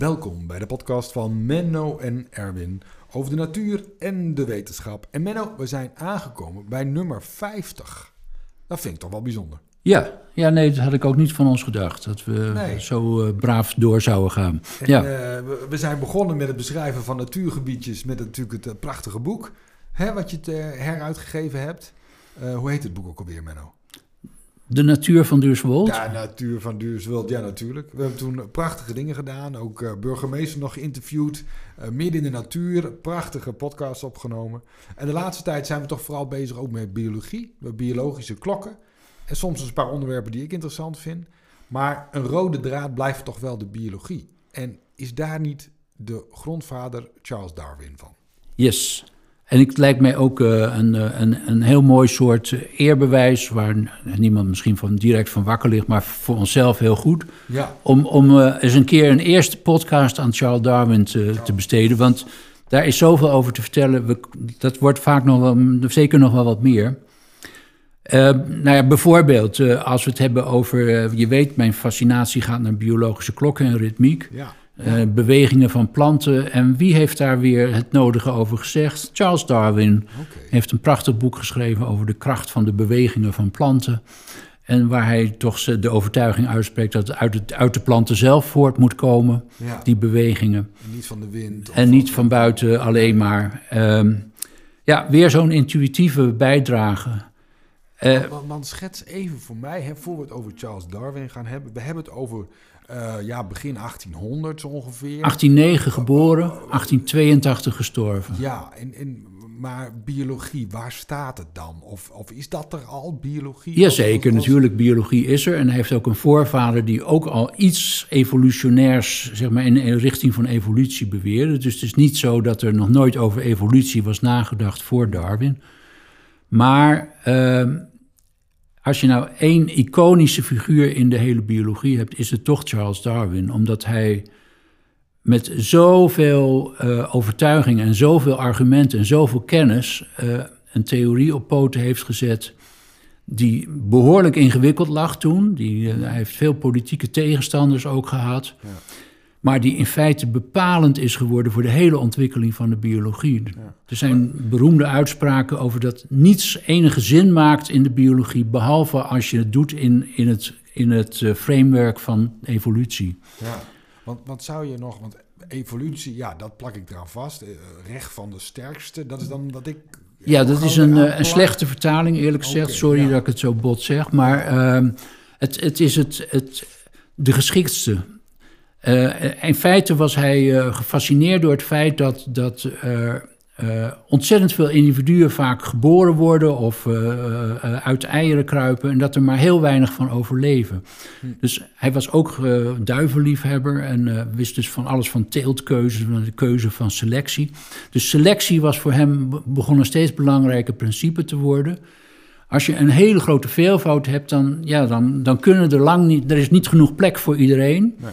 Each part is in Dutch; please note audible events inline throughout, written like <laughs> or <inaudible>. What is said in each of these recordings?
Welkom bij de podcast van Menno en Erwin over de natuur en de wetenschap. En Menno, we zijn aangekomen bij nummer 50. Dat vind ik toch wel bijzonder. Ja, ja nee, dat had ik ook niet van ons gedacht. Dat we Nee. zo eh, braaf door zouden gaan. En, ja. eh, we, we zijn begonnen met het beschrijven van natuurgebiedjes met natuurlijk het eh, prachtige boek. Hè, wat je het, heruitgegeven hebt. Hoe heet het boek ook alweer, Menno? De natuur van Duurswold. Ja, Natuur van Duurswuld, ja natuurlijk. We hebben toen prachtige dingen gedaan. Ook eh, burgemeester nog geïnterviewd. eh, midden in de natuur, prachtige podcasts opgenomen. En de laatste tijd zijn we toch vooral bezig ook met biologie. Met biologische klokken. En soms een paar onderwerpen die ik interessant vind. Maar een rode draad blijft toch wel de biologie. En is daar niet de grondvader Charles Darwin van? Yes. En het lijkt mij ook eh, een, eh, een, een heel mooi soort eerbewijs... waar niemand misschien van, direct van wakker ligt... maar voor onszelf heel goed... Ja, om, om eh, eens een keer een eerste podcast aan Charles Darwin te, te besteden. Want daar is zoveel over te vertellen. We, dat wordt vaak nog wel, zeker nog wel wat meer. Eh, nou ja, bijvoorbeeld, als we het hebben over... je weet, mijn fascinatie gaat naar biologische klokken en ritmiek. ja. Eh, bewegingen van planten. En wie heeft daar weer het nodige over gezegd? Charles Darwin heeft een prachtig boek geschreven over de kracht van de bewegingen van planten. En waar hij toch de overtuiging uitspreekt dat het uit, het uit de planten zelf voort moet komen, Ja, die bewegingen. en niet van de wind. of En niet van buiten alleen maar. Ehm, ja, weer zo'n intuïtieve bijdrage. Want, want schets even voor mij, hè, voor we het over Charles Darwin gaan hebben. We hebben het over eh, ja, begin 1800 zo ongeveer. 1809 geboren, 1882 gestorven. Ja, en, en, maar biologie, waar staat het dan? Of, of is dat er al, biologie? Jazeker, natuurlijk, biologie is er. En hij heeft ook een voorvader die ook al iets evolutionairs, zeg maar, in de richting van evolutie beweerde. Dus het is niet zo dat er nog nooit over evolutie was nagedacht voor Darwin. Maar ehm, als je nou één iconische figuur in de hele biologie hebt, is het toch Charles Darwin. Omdat hij met zoveel eh, overtuiging en zoveel argumenten en zoveel kennis eh, een theorie op poten heeft gezet die behoorlijk ingewikkeld lag toen. Die, eh, hij heeft veel politieke tegenstanders ook gehad. Ja. Maar die in feite bepalend is geworden voor de hele ontwikkeling van de biologie. Er zijn beroemde uitspraken over dat niets enige zin maakt in de biologie, behalve als je het doet in, in het, in het eh, framework van evolutie. Ja, want wat zou je nog, want evolutie, ja, dat plak ik eraan vast. Eh, recht van de sterkste, dat is dan wat ik... Ja, dat is een, eh, een slechte vertaling, eerlijk gezegd. Sorry ja. dat ik het zo bot zeg. Maar ehm, het, het is het, het, de geschiktste. Eh, in feite was hij eh, gefascineerd door het feit dat, dat er eh, ontzettend veel individuen vaak geboren worden of uit eieren kruipen en dat er maar heel weinig van overleven. Dus hij was ook duivenliefhebber en wist dus van alles van teeltkeuze, van de keuze van selectie. Dus selectie was voor hem be- begon een steeds belangrijker principe te worden. Als je een hele grote veelvoud hebt, dan, ja, dan, dan kunnen er lang niet, er is niet genoeg plek voor iedereen. Nee.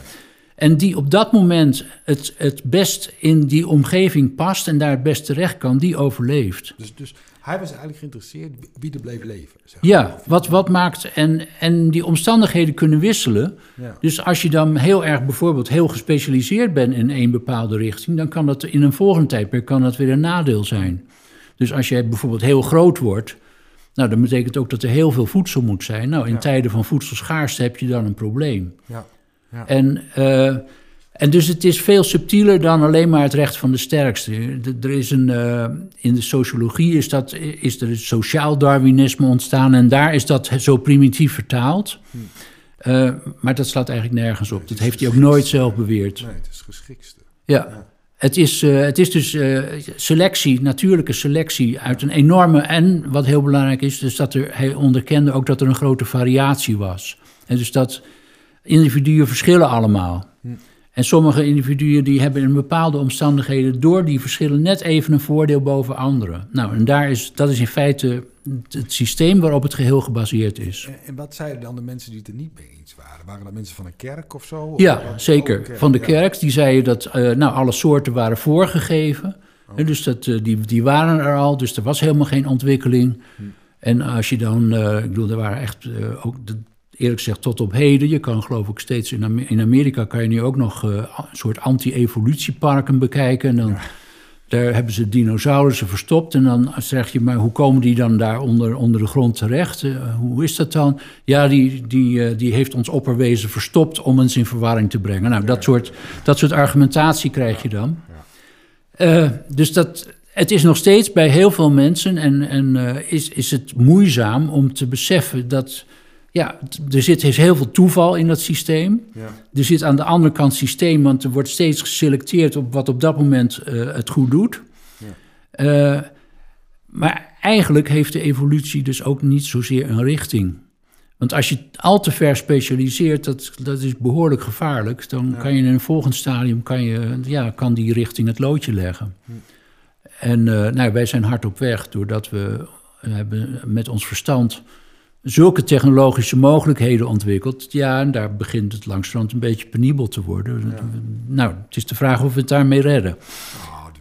En die op dat moment het, het best in die omgeving past en daar het best terecht kan, die overleeft. Dus, dus hij was eigenlijk geïnteresseerd wie er bleef leven. Zeg maar. Ja, wat, wat maakt. En, en die omstandigheden kunnen wisselen. Ja. Dus als je dan heel erg bijvoorbeeld heel gespecialiseerd bent in één bepaalde richting, dan kan dat in een volgende tijdperk kan dat weer een nadeel zijn. Dus als je bijvoorbeeld heel groot wordt, nou, dan betekent ook dat er heel veel voedsel moet zijn. Nou, in Ja. tijden van voedselschaarste heb je dan een probleem. Ja. Ja. En, eh, en dus het is veel subtieler dan alleen maar het recht van de sterkste. Er is een, eh, in de sociologie is, dat, is er sociaal Darwinisme ontstaan en daar is dat zo primitief vertaald. Eh, maar dat slaat eigenlijk nergens op. Dat heeft hij ook nooit zelf beweerd. Nee, het is geschikste. Ja. Het is, het is dus selectie, natuurlijke selectie uit een enorme... En wat heel belangrijk is, dus dat er, hij onderkende ook dat er een grote variatie was. En dus dat individuen verschillen allemaal. En sommige individuen die hebben in bepaalde omstandigheden... door die verschillen net even een voordeel boven anderen. Nou, en daar is, dat is in feite het, het systeem waarop het geheel gebaseerd is. En, en wat zeiden dan de mensen die het er niet mee eens waren? Waren dat mensen van een kerk of zo? Of Ja, wat- zeker. Van de ja. kerk, die zeiden dat eh, nou, alle soorten waren voorgegeven. Hè, dus dat, eh, die, die waren er al, dus er was helemaal geen ontwikkeling. En als je dan, eh, ik bedoel, er waren echt ook de eerlijk gezegd tot op heden. Je kan geloof ik steeds in, Amer- in Amerika kan je nu ook nog eh, een soort anti-evolutieparken bekijken. En dan, daar hebben ze dinosaurussen verstopt. En dan zeg je, maar hoe komen die dan daar onder, onder de grond terecht? Eh, hoe is dat dan? Ja, die, die, eh, die heeft ons opperwezen verstopt om ons in verwarring te brengen. Nou, dat soort, dat soort argumentatie krijg je dan. Dus dat, het is nog steeds bij heel veel mensen en, en is, is het moeizaam om te beseffen dat ja, er zit is heel veel toeval in dat systeem. Ja. Er zit aan de andere kant systeem, want er wordt steeds geselecteerd op wat op dat moment eh, het goed doet. Eh, maar eigenlijk heeft de evolutie dus ook niet zozeer een richting. Want als je al te ver specialiseert, dat, dat is behoorlijk gevaarlijk. Dan kan je in een volgend stadium, kan, je, ja, kan die richting het loodje leggen. En eh, nou, wij zijn hard op weg, doordat we hebben met ons verstand zulke technologische mogelijkheden ontwikkeld. Ja, en daar begint het langzamerhand een beetje penibel te worden. Nou, het is de vraag of we het daarmee redden. Nou,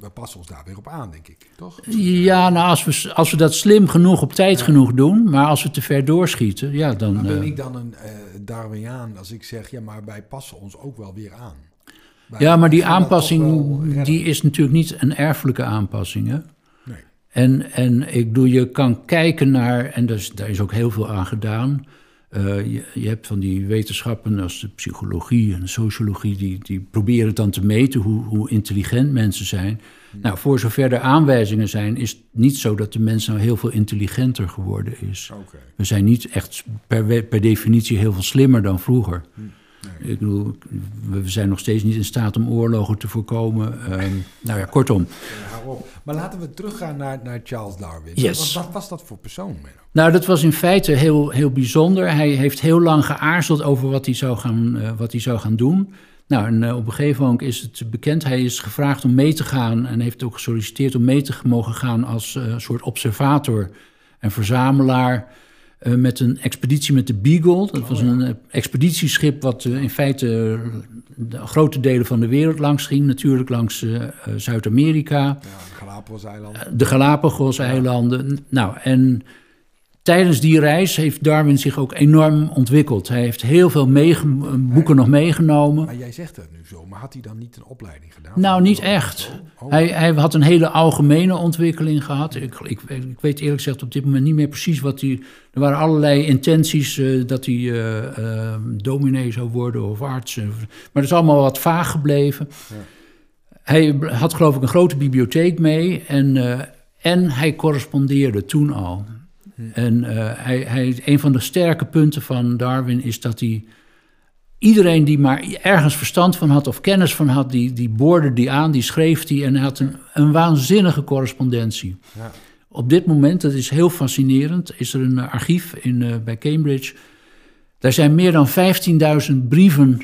we passen ons daar weer op aan, denk ik. Toch? Ja, nou, als we, als we dat slim genoeg op tijd genoeg doen, maar als we te ver doorschieten, ja, dan. Maar ben eh, ik dan een eh Darwiniaan als ik zeg, ja, maar wij passen ons ook wel weer aan? Wij ja, maar die aanpassing, die is natuurlijk niet een erfelijke aanpassing. Hè? En, en ik bedoel, je kan kijken naar, en daar is, daar is ook heel veel aan gedaan. Eh, je, je hebt van die wetenschappen als de psychologie en de sociologie, die, die proberen het dan te meten hoe, hoe intelligent mensen zijn. Nou, voor zover er aanwijzingen zijn, is het niet zo dat de mens nou heel veel intelligenter geworden is. We zijn niet echt per, per definitie heel veel slimmer dan vroeger. Hm, Ik bedoel, we zijn nog steeds niet in staat om oorlogen te voorkomen. Ehm, nou ja, kortom. Ja. Maar laten we teruggaan naar, naar Charles Darwin. Yes. Wat, wat was dat voor persoon, Menno? Nou, dat was in feite heel, heel bijzonder. Hij heeft heel lang geaarzeld over wat hij zou gaan, eh, wat hij zou gaan doen. Nou, en eh, op een gegeven moment is het bekend. Hij is gevraagd om mee te gaan en heeft ook gesolliciteerd om mee te mogen gaan als eh, soort observator en verzamelaar. Eh, met een expeditie met de Beagle. Dat was een eh, expeditieschip wat eh, in feite de grote delen van de wereld langs ging. Natuurlijk langs Zuid-Amerika. Ja, de Galapagos-eilanden. Nou, en tijdens die reis heeft Darwin zich ook enorm ontwikkeld. Hij heeft heel veel boeken nog meegenomen. Maar jij zegt het nu zo, maar had hij dan niet een opleiding gedaan? Nou, niet echt. Oh, oh. Hij, hij had een hele algemene ontwikkeling gehad. Ik, ik, ik weet eerlijk gezegd op dit moment niet meer precies wat hij... Er waren allerlei intenties eh, dat hij eh, dominee zou worden of arts. Maar dat is allemaal wat vaag gebleven. Hij had geloof ik een grote bibliotheek mee en, en hij correspondeerde toen al. En eh, hij, hij, een van de sterke punten van Darwin is dat hij iedereen die maar ergens verstand van had of kennis van had, die, die boorde die aan, die schreef die en hij had een, een waanzinnige correspondentie. Ja. Op dit moment, dat is heel fascinerend, is er een archief in, eh, bij Cambridge. Daar zijn meer dan 15.000 brieven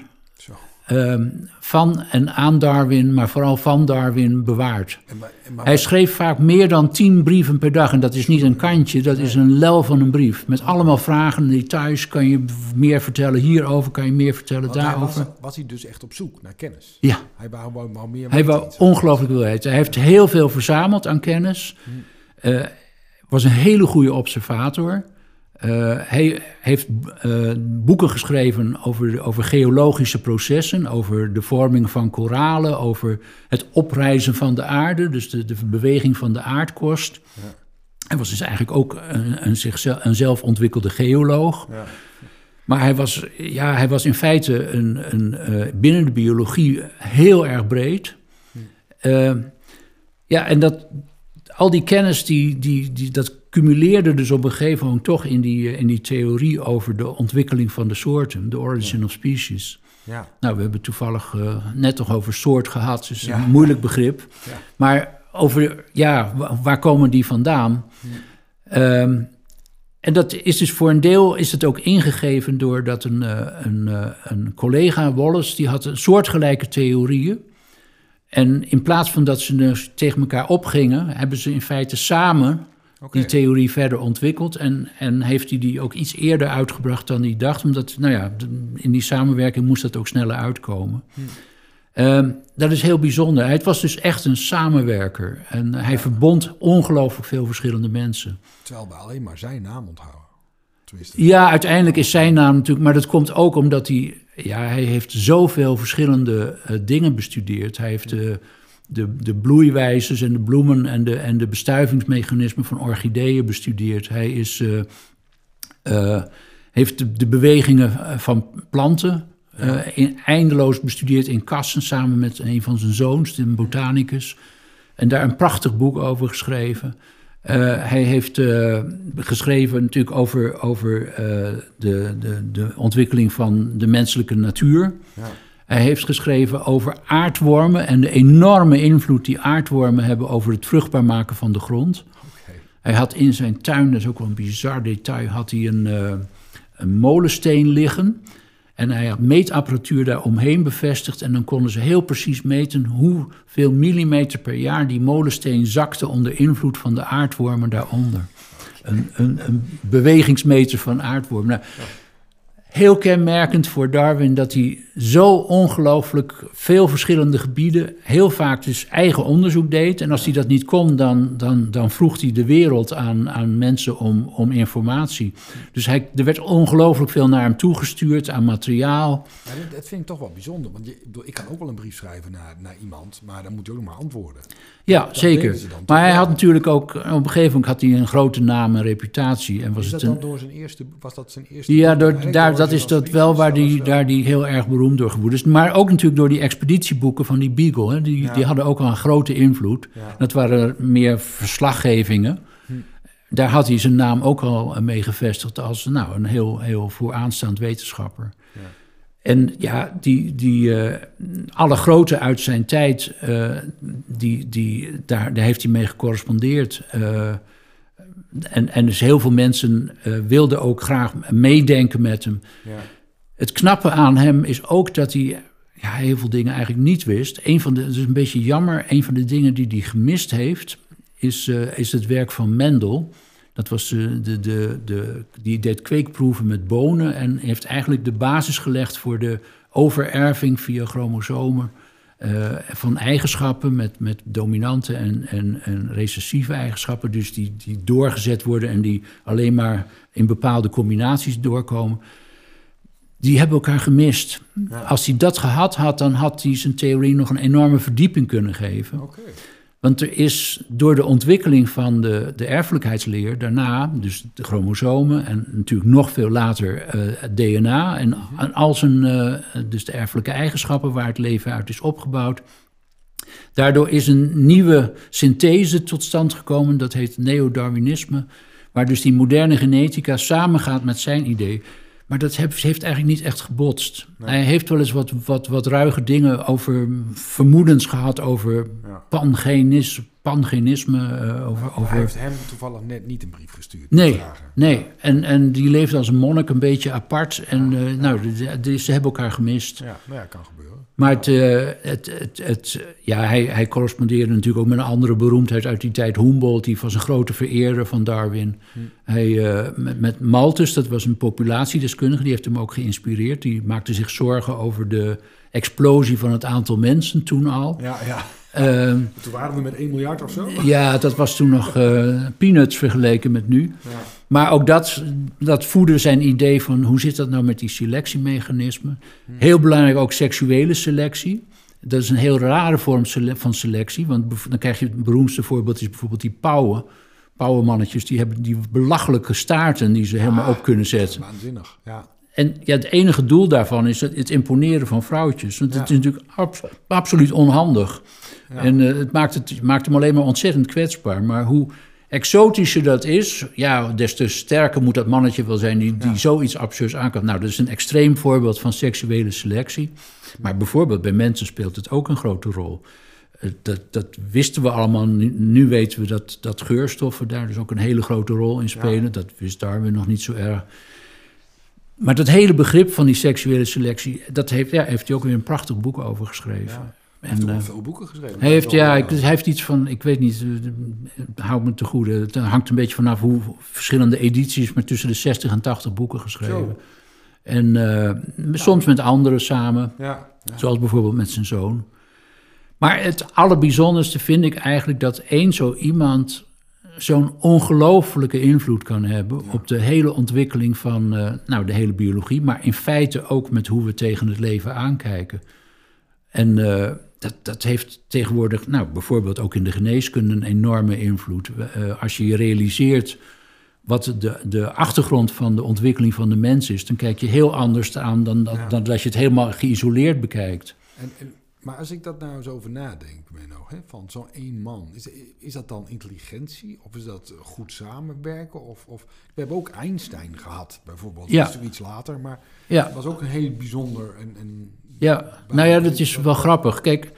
Ehm, van en aan Darwin, maar vooral van Darwin bewaard. En maar, en maar, Hij schreef vaak meer dan tien brieven per dag. En dat is niet een kantje, dat is een lel van een brief. Met allemaal vragen, details. Kan je meer vertellen hierover? Kan je meer vertellen want hij daarover? was, was hij dus echt op zoek naar kennis? Ja, Hij wou, wou, wou meer hij wou ongelooflijk veel weten. Hij heeft heel veel verzameld aan kennis. Eh, was een hele goede observator. Eh, hij heeft eh, boeken geschreven over, over geologische processen, over de vorming van koralen, over het oprijzen van de aarde, dus de, de beweging van de aardkorst. Hij was dus eigenlijk ook een, een, zichzelf, een zelfontwikkelde geoloog. Ja. Maar hij was, ja, hij was in feite een, een, eh, binnen de biologie heel erg breed. Eh, ja, en dat, al die kennis, die, die, die, dat cumuleerde dus op een gegeven moment toch in die, eh, in die theorie over de ontwikkeling van de soorten, de origin of species. Ja. Nou, we hebben toevallig eh, net nog over soort gehad, dus Ja. een moeilijk begrip. Ja. Maar over, ja, wa- waar komen die vandaan? Ehm, en dat is dus voor een deel is het ook ingegeven doordat een, eh, een, een collega, Wallace, die had een soortgelijke theorieën. En in plaats van dat ze dus tegen elkaar opgingen, hebben ze in feite samen Die theorie verder ontwikkeld. En, en heeft hij die ook iets eerder uitgebracht dan hij dacht. Omdat, nou ja, in die samenwerking moest dat ook sneller uitkomen. Ehm, dat is heel bijzonder. Het was dus echt een samenwerker. En hij verbond ongelooflijk veel verschillende mensen. Terwijl we alleen maar zijn naam onthouden. Ja, uiteindelijk is zijn naam natuurlijk, maar dat komt ook omdat hij, ja, hij heeft zoveel verschillende uh, dingen bestudeerd. Hij heeft de, de, de bloeiwijzes en de bloemen en de, en de bestuivingsmechanismen van orchideeën bestudeerd. Hij is, uh, uh, heeft de, de, bewegingen van planten in, eindeloos bestudeerd in kassen samen met een van zijn zoons, een botanicus. En daar een prachtig boek over geschreven. Uh, hij heeft uh, geschreven natuurlijk over, over uh, de, de, de ontwikkeling van de menselijke natuur. Ja. Hij heeft geschreven over aardwormen en de enorme invloed die aardwormen hebben over het vruchtbaar maken van de grond. Okay. Hij had in zijn tuin, dat is ook wel een bizar detail, had hij een, een molensteen liggen. En hij had meetapparatuur daar omheen bevestigd. En dan konden ze heel precies meten hoeveel millimeter per jaar die molensteen zakte onder invloed van de aardwormen daaronder. Een, een, een bewegingsmeter van aardwormen. Nou, heel kenmerkend voor Darwin dat hij zo ongelooflijk veel verschillende gebieden, heel vaak dus eigen onderzoek deed. En als hij dat niet kon, dan, dan, dan vroeg hij de wereld aan, aan mensen om, om informatie. Dus hij, er werd ongelooflijk veel naar hem toegestuurd aan materiaal. Ja, dat, vind ik toch wel bijzonder, want je, ik kan ook wel een brief schrijven naar, naar iemand, maar dan moet je ook nog maar antwoorden. Ja, zeker. Maar hij had natuurlijk ook, op een gegeven moment had hij een grote naam en reputatie. En was is dat het dan door zijn eerste, was dat zijn eerste? Ja, door, daar, dat is dat wel waar die, daar die heel erg beroemd door geworden is. Maar ook natuurlijk door die expeditieboeken van die Beagle. Hè. Die, die hadden ook al een grote invloed. Dat waren meer verslaggevingen. Hm. Daar had hij zijn naam ook al mee gevestigd als nou, een heel, heel vooraanstaand wetenschapper. En ja, die, die, uh, alle grote uit zijn tijd, uh, die, die, daar, daar heeft hij mee gecorrespondeerd. Uh, en, en dus heel veel mensen wilden ook graag meedenken met hem. Ja. Het knappe aan hem is ook dat hij ja, heel veel dingen eigenlijk niet wist. Een van de, het is een beetje jammer, een van de dingen die hij gemist heeft, is, is het werk van Mendel. Dat was de, eh, de, de, de, die deed kweekproeven met bonen en heeft eigenlijk de basis gelegd voor de overerving via chromosomen uh, van eigenschappen met, met dominante en, en, en recessieve eigenschappen, dus die, die doorgezet worden en die alleen maar in bepaalde combinaties doorkomen. Die hebben elkaar gemist. Als hij dat gehad had, dan had hij zijn theorie nog een enorme verdieping kunnen geven. Okay. Want er is door de ontwikkeling van de, de erfelijkheidsleer daarna, dus de chromosomen en natuurlijk nog veel later uh, het DNA en, mhm. en al zijn, uh, dus de erfelijke eigenschappen waar het leven uit is opgebouwd. Daardoor is een nieuwe synthese tot stand gekomen, dat heet neo-Darwinisme, waar dus die moderne genetica samengaat met zijn idee. Maar dat heeft, heeft eigenlijk niet echt gebotst. Hij heeft wel eens wat, wat, wat ruige dingen over vermoedens gehad over ja. pangenis, pangenisme. Uh, over, over... Hij heeft hem toevallig net niet een brief gestuurd. Nee, nee. En, en die leefde als een monnik een beetje apart. En uh, nou, ze hebben elkaar gemist. Ja, nou ja, kan gebeuren. Maar het, uh, het, het, het, ja, hij, hij correspondeerde natuurlijk ook met een andere beroemdheid uit die tijd. Humboldt, die was een grote vereerder van Darwin. Hm. Hij, met, met Malthus, dat was een populatiedeskundige, die heeft hem ook geïnspireerd. Die maakte zich zorgen over de explosie van het aantal mensen toen al. Ja, ja. Uh, <laughs> toen waren we met 1 miljard of zo? Ja, dat was toen nog uh, peanuts vergeleken met nu. Ja. Maar ook dat, dat voedde zijn idee van hoe zit dat nou met die selectiemechanismen. Hmm. Heel belangrijk ook seksuele selectie. Dat is een heel rare vorm van selectie. Want dan krijg je het beroemdste voorbeeld is bijvoorbeeld die pauwen. Pauwenmannetjes, die hebben die belachelijke staarten die ze helemaal op kunnen zetten. Waanzinnig, ja. En ja, het enige doel daarvan is het, het imponeren van vrouwtjes. Want het is natuurlijk absoluut onhandig. En uh, het, maakt het maakt hem alleen maar ontzettend kwetsbaar. Maar hoe exotischer dat is, ja, des te sterker moet dat mannetje wel zijn die, die zoiets absurds aan kan. Nou, dat is een extreem voorbeeld van seksuele selectie. Maar bijvoorbeeld bij mensen speelt het ook een grote rol. Eh, dat, dat wisten we allemaal. Nu, weten we dat, dat geurstoffen daar dus ook een hele grote rol in spelen. Dat wist Darwin nog niet zo erg. Maar dat hele begrip van die seksuele selectie, dat heeft, ja, heeft hij ook weer een prachtig boek over geschreven. Hij heeft en, uh, veel boeken geschreven. Hij heeft, ja, ik, hij heeft iets van, ik weet niet, uh, hou me te goede. Het hangt een beetje vanaf hoe verschillende edities, maar tussen de 60 en 80 boeken geschreven. Zo. En uh, soms met anderen samen, ja, ja. zoals bijvoorbeeld met zijn zoon. Maar het allerbijzonderste vind ik eigenlijk dat één zo iemand zo'n ongelofelijke invloed kan hebben op de hele ontwikkeling van eh, nou, de hele biologie, maar in feite ook met hoe we tegen het leven aankijken. En eh, dat, dat heeft tegenwoordig, nou, bijvoorbeeld ook in de geneeskunde, een enorme invloed. Uh, als je je realiseert wat de, de achtergrond van de ontwikkeling van de mens is, dan kijk je heel anders aan dan, dat, dan dat je het helemaal geïsoleerd bekijkt. En, en, maar als ik dat nou eens over nadenk, Menno, hè, van zo'n één man, is, is dat dan intelligentie of is dat goed samenwerken? Of, of we hebben ook Einstein gehad, bijvoorbeeld, ja. dat is iets later, maar ja. dat was ook een heel bijzonder en, en ja, nou ja, dat is wel grappig. Kijk,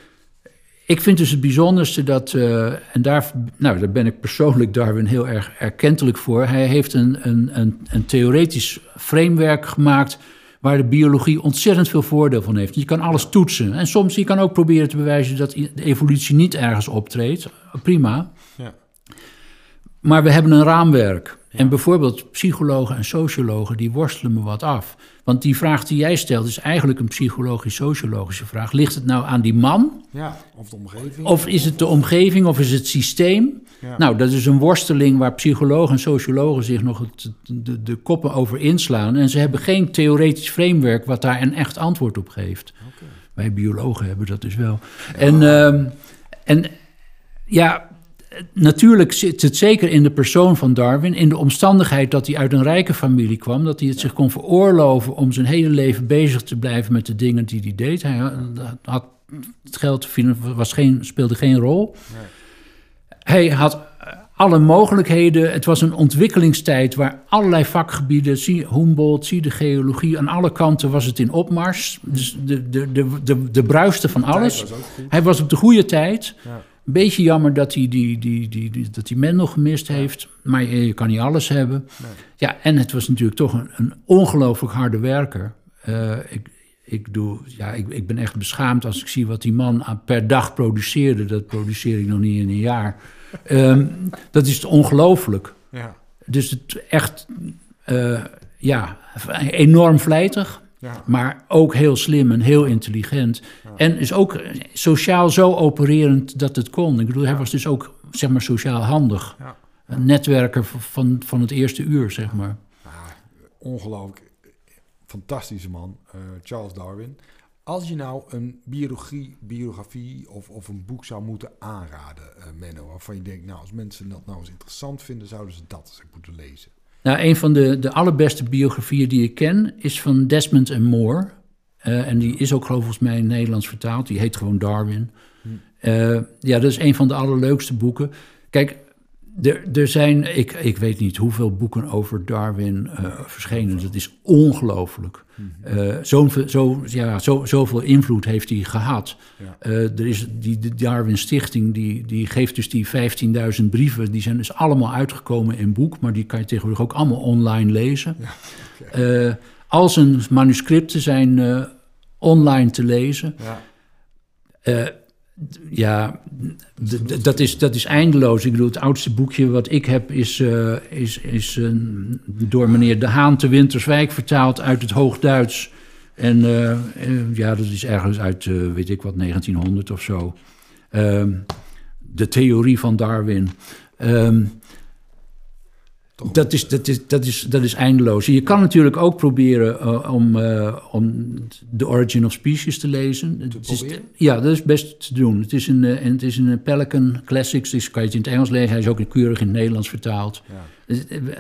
ik vind dus het bijzonderste dat, uh, en daar, nou, daar ben ik persoonlijk Darwin heel erg erkentelijk voor. Hij heeft een, een, een, een theoretisch framework gemaakt waar de biologie ontzettend veel voordeel van heeft. Je kan alles toetsen. En soms je kan ook proberen te bewijzen dat de evolutie niet ergens optreedt. Prima. Ja. Maar we hebben een raamwerk. En bijvoorbeeld psychologen en sociologen die worstelen me wat af. Want die vraag die jij stelt is eigenlijk een psychologisch-sociologische vraag. Ligt het nou aan die man? Ja, of de omgeving? Of is het de omgeving of is het systeem? Nou, dat is een worsteling waar psychologen en sociologen zich nog de, de, koppen over inslaan. En ze hebben geen theoretisch framework wat daar een echt antwoord op geeft. Wij biologen hebben dat dus wel. En, uh, en ja, natuurlijk zit het zeker in de persoon van Darwin, in de omstandigheid dat hij uit een rijke familie kwam, dat hij het zich kon veroorloven om zijn hele leven bezig te blijven met de dingen die hij deed. Hij had, het geld was geen, speelde geen rol. Nee. Hij had alle mogelijkheden. Het was een ontwikkelingstijd waar allerlei vakgebieden, zie Humboldt, zie de geologie, aan alle kanten was het in opmars. Dus de, de, de, de, de bruiste van alles. hij was op de goede tijd. Ja. Een beetje jammer dat hij, die, die, die, die, dat hij Mendel gemist heeft. Maar je, kan niet alles hebben. Ja, en het was natuurlijk toch een, een ongelooflijk harde werker. Uh, ik, ik, doe, ja, ik, ik ben echt beschaamd als ik zie wat die man per dag produceerde. Dat produceer ik nog niet in een jaar. Um, dat is ongelooflijk. Ja. Dus het echt, uh, ja, enorm vlijtig. Ja. Maar ook heel slim en heel intelligent. En is ook sociaal zo opererend dat het kon. Ik bedoel, hij was dus ook, zeg maar, sociaal handig. Een netwerker van, van het eerste uur, zeg maar. ongelooflijk. Fantastische man, uh, Charles Darwin. Als je nou een biologie, biografie of, of een boek zou moeten aanraden, uh, Menno, waarvan je denkt, nou, als mensen dat nou eens interessant vinden, zouden ze dat eens moeten lezen. Nou, een van de, de allerbeste biografieën die ik ken is van Desmond and Moore. Uh, en die is ook geloof volgens mij in Nederlands vertaald. Die heet gewoon Darwin. Uh, ja, dat is een van de allerleukste boeken. Kijk, er, er zijn, ik, ik weet niet hoeveel boeken over Darwin uh, verschenen. Dat is ongelooflijk. Uh, zo, zo, ja, zo, zoveel invloed heeft hij gehad. Uh, er is die de Darwin Stichting, die, die geeft dus die 15.000 brieven. Die zijn dus allemaal uitgekomen in boek, maar die kan je tegenwoordig ook allemaal online lezen. Al zijn manuscripten zijn online te lezen. Ja ja, dat is, dat is eindeloos. Ik bedoel, het oudste boekje wat ik heb is, uh, is, is uh, door meneer De Haan te Winterswijk vertaald uit het Hoogduits. En uh, ja, dat is ergens uit, weet ik wat, 1900 of zo. Ehm, de theorie van Darwin. Um, dat is, dat, is, dat, is, dat is eindeloos. Je kan natuurlijk ook proberen uh, om, uh, om The Origin of Species te lezen. Te het is, ja, dat is best te doen. Het is een, uh, het is een Pelican Classics, dus kan je het in het Engels lezen. Hij is ook keurig in het Nederlands vertaald. Ja.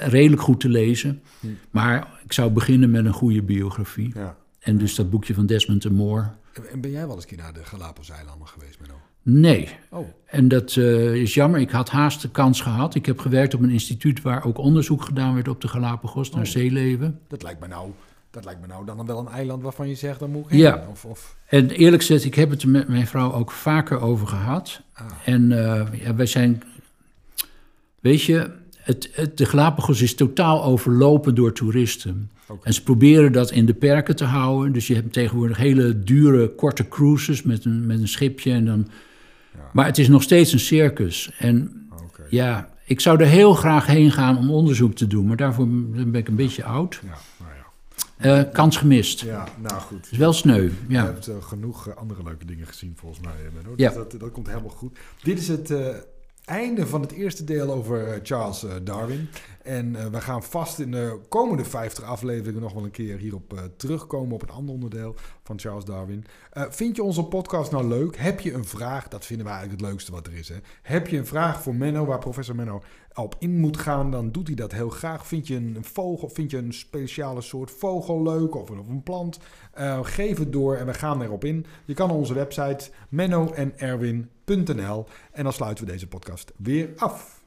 redelijk goed te lezen. Hm. Maar ik zou beginnen met een goede biografie. Ja. En dus dat boekje van Desmond Moore. En ben jij wel eens keer naar de Galapagos-eilanden geweest, Menno? Nee. Oh. En dat uh, is jammer. Ik had haast de kans gehad. Ik heb gewerkt op een instituut waar ook onderzoek gedaan werd op de Galapagos naar oh. zeeleven. Dat lijkt me nou. Dat lijkt me nou dan wel een eiland waarvan je zegt, dan moet ik heen. Ja. Of, of... En eerlijk gezegd, ik heb het er met mijn vrouw ook vaker over gehad. Ah. En uh, ja, wij zijn, weet je, het, het, de Galapagos is totaal overlopen door toeristen. Okay. En ze proberen dat in de perken te houden. Dus je hebt tegenwoordig hele dure, korte cruises met een, met een schipje en dan maar het is nog steeds een circus. En ja, ik zou er heel graag heen gaan om onderzoek te doen, maar daarvoor ben ik een beetje oud. Ja, nou ja. Uh, kans gemist. Ja, nou goed. Is wel sneu. Ja. Je hebt uh, genoeg uh, andere leuke dingen gezien volgens mij. Menno. Ja. Dus dat, dat komt helemaal goed. Dit is het einde van het eerste deel over eh, Charles eh, Darwin. En uh, we gaan vast in de komende 50 afleveringen nog wel een keer hierop terugkomen op het andere onderdeel van Charles Darwin. Vind je onze podcast nou leuk? Heb je een vraag? Dat vinden we eigenlijk het leukste wat er is. Hè? Heb je een vraag voor Menno waar professor Menno op in moet gaan? Dan doet hij dat heel graag. Vind je een vogel? Vind je een speciale soort vogel leuk of een, of een plant? geef het door en we gaan erop in. Je kan onze website menno en Erwin.nl en dan sluiten we deze podcast weer af.